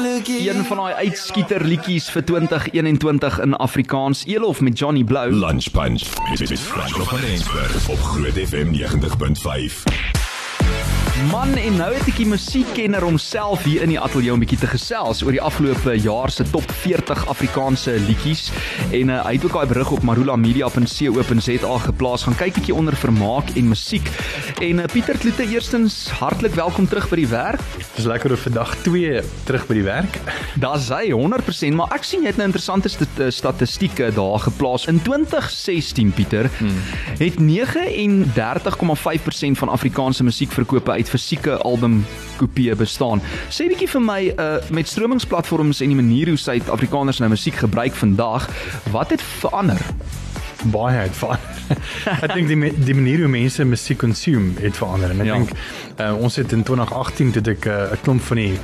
Een van daai uitskieter liedjies vir 2021 in Afrikaans, Elof met Johnny Blou. Lunch Punch met Franco van Eensberg op Groot FM 90.5. Man en nou het ek die musiekkenner homself hier in die ateljee 'n bietjie te gesels oor die afgelope jaar se top 40 Afrikaanse liedjies en uh, hy het ook daai berig op marulamedia.co.za geplaas gaan kyk bietjie onder vermaak en musiek. En uh, Pieter Kloete eerstens hartlik welkom terug by die werk. Dis lekker om vandag 2 terug by die werk. Daar's hy 100%, maar ek sien jy het 'n nou interessante st eh, statistieke daar geplaas. In 2016 Pieter hmm. het 39,5% van Afrikaanse musiekverkope uit fisieke album kopieë bestaan. Sê bietjie vir my uh met stromingsplatforms en die manier hoe Suid-Afrikaners nou musiek gebruik vandag, wat het verander? Baie het verander. ek dink die die manier hoe mense musiek consume het verander en ek ja. dink uh, ons het in 2018 toe ek 'n uh, klomp van die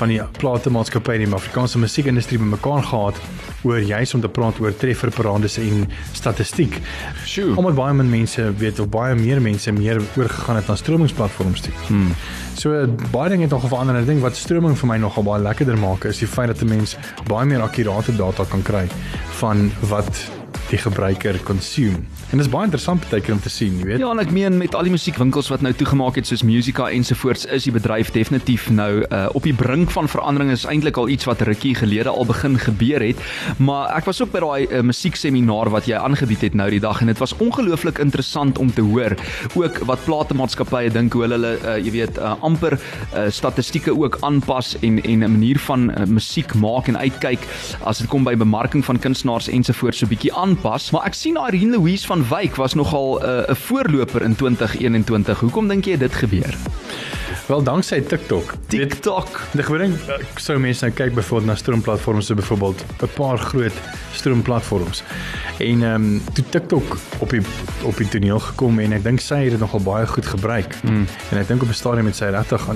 van die platemaatskappye in die Afrikaanse musiekindustrie bymekaar gehad oor juis om te praat oor trefferparandes en statistiek. Sjoe. Omdat baie min mense weet of baie meer mense meer oorgegaan het na stromingsplatforms toe. Hmm. So baie dinge het nog verander en ek dink wat stroming vir my nogal baie lekkerder maak is die feit dat 'n mens baie meer akkurate data kan kry van wat die gebruiker consume. En dit is baie interessant baie keer om te sien, jy weet. Ja, en ek meen met al die musiekwinkels wat nou toegemaak het soos Musica ensovoorts, is die bedryf definitief nou uh, op die brink van verandering. Is eintlik al iets wat rukkie gelede al begin gebeur het. Maar ek was ook by daai uh, musiekseminar wat jy aangebied het nou die dag en dit was ongelooflik interessant om te hoor ook wat platemaatskappye dink hoe hulle uh, jy weet uh, amper uh, statistieke ook aanpas en en 'n manier van uh, musiek maak en uitkyk as dit kom by bemarking van kunstenaars ensovoorts so bietjie aanpas. Maar ek sien Irene Louise van Wyk was nogal eh, 'n uh, voorloper in 2021. Hoekom dink jy dit gebeur? Wel danksy TikTok. TikTok. Ek gedink sou mense nou kyk byvoorbeeld na stroomplatforms so byvoorbeeld 'n paar groot stroomplatforms. En ehm um, toe TikTok op die op die toneel gekom en ek dink sy het dit nogal baie goed gebruik. Mm. En ek dink op 'n stadium het sy regtig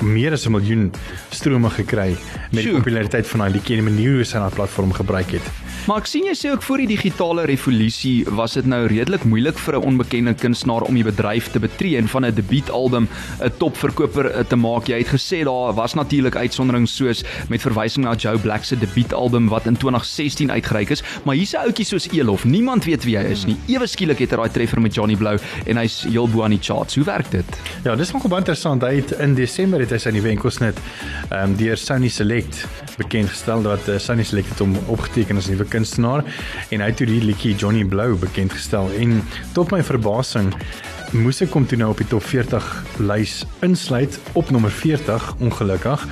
meer as 'n miljoen strome gekry met die populariteit van haar liedjie en die manier hoe sy haar platform gebruik het. Maar ek sien jy sê ook voor die digitale revolusie was dit nou redelik moeilik vir 'n onbekende kunstenaar om die bedryf te betree en van 'n debuutalbum 'n topverkoper eh, te maak. Jy het gesê daar was natuurlik uitsonderings soos met verwysing na Joe Black se debuutalbum wat in 2016 uitgereik is, maar hier's 'n ouetjie soos Elof. Niemand weet wie hy is nie. Ewe skielik het hy daai treffer met Johnny Blou en hy's heel bo aan die charts. Hoe werk dit? Ja, dis nogal interessant. Hy het in Desember het hy sy nuwe enkels net ehm um, deur Sony Select bekend gestel dat uh, Sony Select het hom opgeteken as 'n nuwe kunstenaar en hy het toe die liedjie Johnny Blou bekend gestel en tot my verbasing moes ek kom toe nou op die top 40 lys insluit op nommer 40 ongelukkig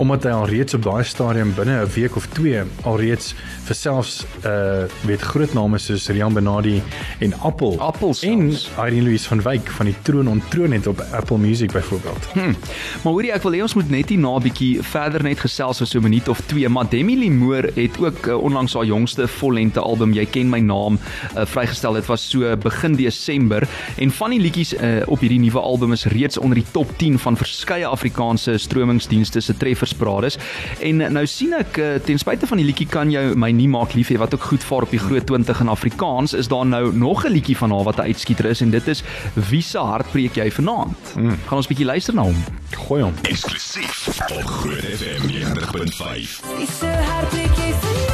omdat hy al reeds op daai stadium binne 'n week of 2 al reeds vir selfs uh weet groot name soos Rian Benadi en Apple Apples en Irene Louise van Wyk van die troon ontroon het op Apple Music byvoorbeeld. Hm. Maar hoorie ek wil hê ons moet net hier na 'n bietjie verder net gesels vir so 'n minuut of 2 maar Demi Moore het ook uh, onlangs haar jongste vollengte album Jy ken my naam uh, vrygestel. Dit was so begin Desember en van die liedjies uh, op hierdie nuwe album is reeds onder die top 10 van verskeie Afrikaanse stromingsdienste se treffersparades. En uh, nou sien ek uh, ten spyte van die liedjie kan jou my nie maak lief hê wat ook goed vaar op die groot 20 in Afrikaans, is daar nou nog 'n liedjie van haar wat 'n uitskieter is en dit is Wie se hart breek jy vanaand? Hmm. Gaan ons bietjie luister na hom. Gooi hom. Eksklusief op Groot FM 90.5. Wie se hart breek jy vanaand?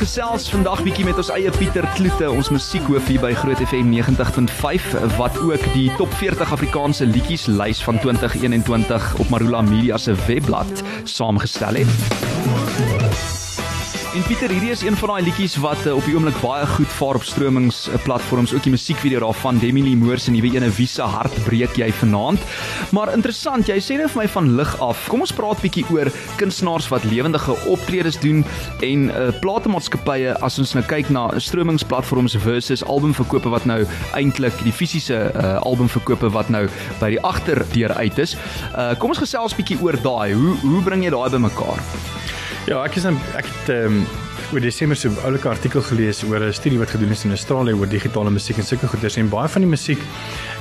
Gesels vandag bietjie met ons eie Pieter Kloete, ons musiekhoof hier by Groot FM 90.5 wat ook die top 40 Afrikaanse liedjies lys van 2021 op Marula Media se webblad saamgestel het. En Pieter, hierdie is een van daai liedjies wat uh, op die oomblik baie goed vaar op stromings platforms, ook die musiekvideo daarvan Demi Lee Moore se nuwe ene Visa hart breek jy vanaand. Maar interessant, jy sê net vir my van lig af. Kom ons praat bietjie oor kunstenaars wat lewendige optredes doen en uh, platemaatskappye as ons nou kyk na stromingsplatforms versus albumverkope wat nou eintlik die fisiese uh, albumverkope wat nou by die agterdeur uit is. Uh, kom ons gesels bietjie oor daai. Hoe hoe bring jy daai bymekaar? Ja, ek is in ek het ehm um, oor Desember se oulike artikel gelees oor 'n studie wat gedoen is in Australië oor digitale musiek en sulke goeders. En baie van die musiek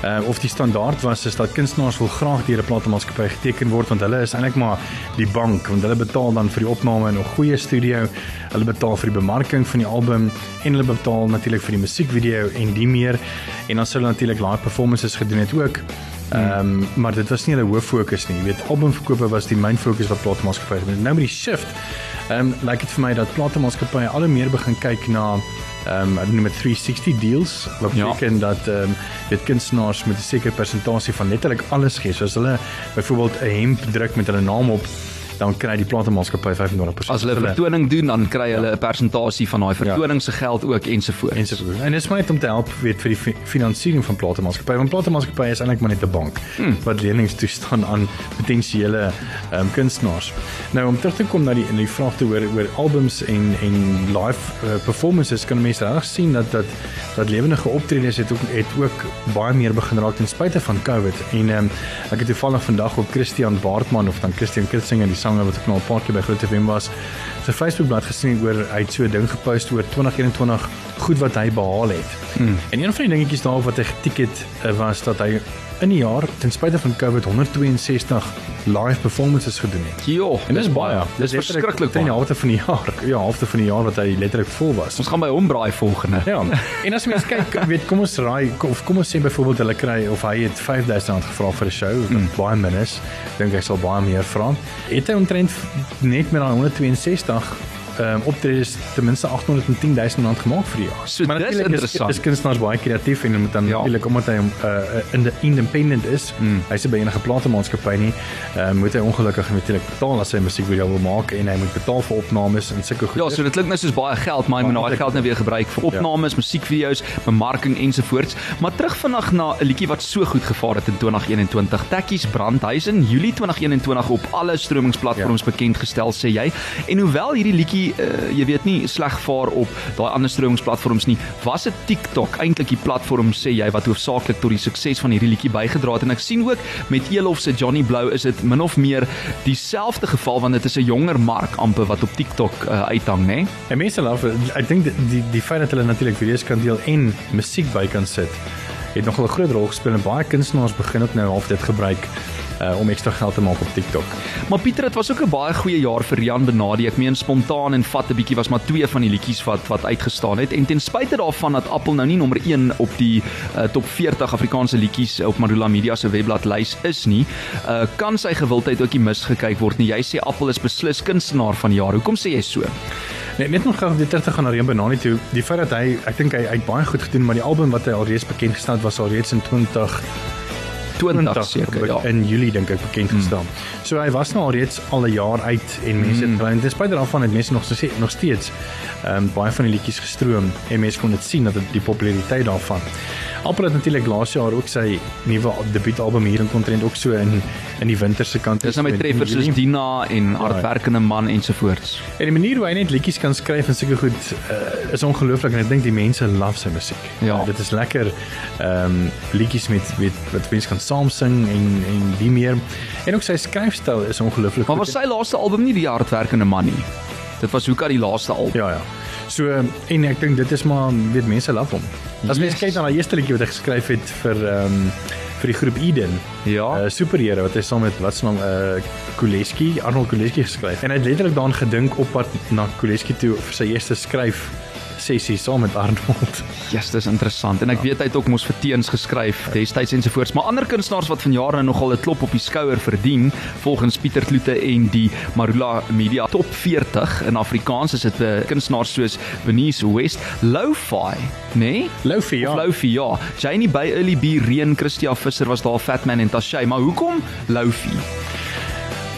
uh, of die standaard was is dat kunstenaars wil graag deur 'n platemaatskappy geteken word want hulle is eintlik maar die bank want hulle betaal dan vir die opname en 'n goeie studio, hulle betaal vir die bemarking van die album en hulle betaal natuurlik vir die musiekvideo en die meer. En dan sou hulle natuurlik live performances gedoen het ook Ehm um, maar dit was nie hulle hoof fokus nie. Jy weet, albumverkope was die main fokus wat platenmaatskappye het. Nou met die shift ehm um, lyk dit vir my dat platenmaatskappye al hoe meer begin kyk na ehm um, ek noem dit 360 deals wat Ja. beteken dat ehm um, dit kunstenaars met 'n sekere persentasie van letterlik alles gee. So as hulle byvoorbeeld 'n hemp druk met hulle naam op, dan kry die platenmaatskappy 25%. As hulle 'n vertoning doen, dan kry hulle 'n persentasie van daai vertoning se geld ook ensovoorts. ensovoorts. En dit is maar net om te help weet vir die fi- finansiering van platemaatskappye. Want platemaatskappye is eintlik maar net 'n bank hmm. wat lenings toestaan aan potensiële ehm um, kunstenaars. Nou om terug te kom na die in die vraag te hoor oor albums en en live uh, performances kan mense reg sien dat dat dat lewendige optredes het ook het ook baie meer begin raak ten spyte van COVID. En ehm um, ek het toevallig vandag op Christian Baartman of dan Christian Kitsinge die sanger wat ek nou 'n paar keer by Groot FM was, sy Facebookblad gesien oor hy het so 'n ding gepost oor 2021 goed wat hy behaal het. Hmm. En een van die dingetjies daarop wat hy getik het eh, was dat hy in 'n jaar ten spyte van COVID 162 live performances gedoen het. Jo, En dis baie. Dis verskriklik baie. Die helfte van die jaar, ja, helfte van die jaar wat hy letterlik vol was. Ons gaan by hom braai volgende. Ja. En as mens kyk, weet kom ons raai of kom ons sê byvoorbeeld hulle kry of hy het R5000 gevra vir 'n show, mm. baie min is. Dink hy sal baie meer vra. Het hy omtrent net met daai 162 ehm um, optredes ten minste 810 000 rand gemaak vir die jaar. So, dis natuurlik interessant. Is, is kunstenaars baie kreatief en moet dan Ja. ja. natuurlik omdat hy hom uh, in die independent is, mm. hy's nie by enige platemaatskappy nie, uh, moet hy ongelukkig natuurlik betaal as hy musiekvideo wil maak en hy moet betaal vir opnames en sulke goed. Ja, so dit klink nou soos baie geld, maar hy moet nou daai geld nou weer gebruik vir opnames, ja. musiekvideo's, bemarking ensovoorts. Maar terug vandag na 'n liedjie wat so goed gevaar het in 2021. Tekkies brand. Hy is in Julie 2021 op alle stromingsplatforms ja. bekend gestel, sê jy. En hoewel hierdie liedjie, uh, jy weet nie sleg vaar op daai ander stromingsplatforms nie, was dit TikTok eintlik die platform sê jy wat hoofsaaklik tot die sukses van hierdie liedjie bygedra het. En ek sien ook met Elof se Johnny Blou is dit min of meer dieselfde geval want dit is 'n jonger mark amper wat op TikTok uh, uithang, né? Nee? En mense love ek dink die, die die feit dat hulle natuurlik video's kan deel en musiek by kan sit het nogal 'n groot rol gespeel en baie kunstenaars begin ook nou half dit gebruik uh, om ekstra geld te maak op TikTok. Maar Pieter, dit was ook 'n baie goeie jaar vir Rian Benadi. Ek meen spontaan en vat 'n bietjie was maar twee van die liedjies wat wat uitgestaan het en ten spyte daarvan dat Apple nou nie nommer 1 op die uh, top 40 Afrikaanse liedjies op Marula Media se webblad lys is nie, uh, kan sy gewildheid ook nie misgekyk word nie. Jy sê Apple is beslis kunstenaar van die jaar. Hoekom sê jy so? Nee, net nog gou weer terug te gaan na Rian Benani toe. Die feit dat hy ek dink hy hy het baie goed gedoen, maar die album wat hy alreeds bekend gestel het was alreeds in 20 20 seker, ja. in Julie dink ek bekend gestel. Hmm. So hy was nou alreeds al 'n jaar uit en mense het geluid. Ten spyte daarvan het mense nog so sê nog steeds ehm um, baie van die liedjies gestroom en mense kon dit sien dat dit die populariteit daarvan. Apple het natuurlik laas jaar ook sy nuwe debuutalbum hier in kontrent ook so in in die winter se kant. Dis nou met treffers soos. Dina en Hardwerkende Man ensovoorts. En die manier hoe hy net liedjies kan skryf en sulke goed uh, is ongelooflik en ek dink die mense love sy musiek. Ja. Uh, dit is lekker ehm um, liedjies met weet wat mense kan saam sing en en die meer. En ook sy skryfstyl is ongelooflik. Maar was sy laaste album nie die Hardwerkende Man nie? Dit was Hoeka die laaste album. Ja ja. So en ek dink dit is maar weet mense love hom. As Yes. mens kyk na daai eerste liedjie wat hy geskryf het vir ehm um, vir die groep Eden. Ja. Uh, superhero wat hy saam met wat se naam uh Kuleski, Arnold Kuleski geskryf. En hy het letterlik daaraan gedink op pad na Kuleski toe vir sy eerste skryf sessie saam met Arnold. Ja, dis interessant. En ek weet hy het ook mos vir teens geskryf destyds ensovoorts, maar ander kunstenaars wat vanjaar nou nogal 'n klop op die skouer verdien, volgens Pieter Kloete en die Marula Media Top 40 in Afrikaans is dit 'n uh, kunstenaars soos Benice West, Lo-fi, nê? Nee? Lofi ja. Of Lofi, ja. Janie by Early B, Reen, Christia Visser was daar, Fatman en Tashay, maar hoekom Lofi?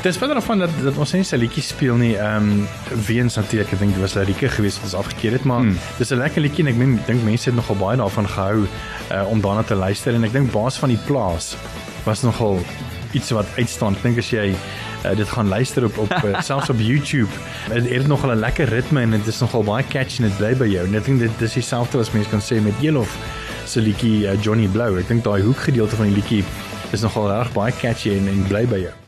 Dis verder daarvan dat dat ons nie sy liedjies speel nie. Ehm um, weens natuurlik ek dink dit was Larike geweest wat ons afgekeer het, maar hmm. dis 'n lekker liedjie en ek meen dink mense het nogal baie daarvan gehou uh, om daarna te luister en ek dink baas van die plaas was nogal iets wat uitstaan. Ek dink as jy uh, dit gaan luister op op uh, selfs op YouTube, het het nogal 'n lekker ritme en dit is nogal baie catchy en dit bly by jou. En ek dink dit dis dieselfde as mense kan sê met Elof se liedjie uh, Johnny Blou. Ek dink daai hoekgedeelte van die liedjie is nogal reg baie catchy en en bly by jou.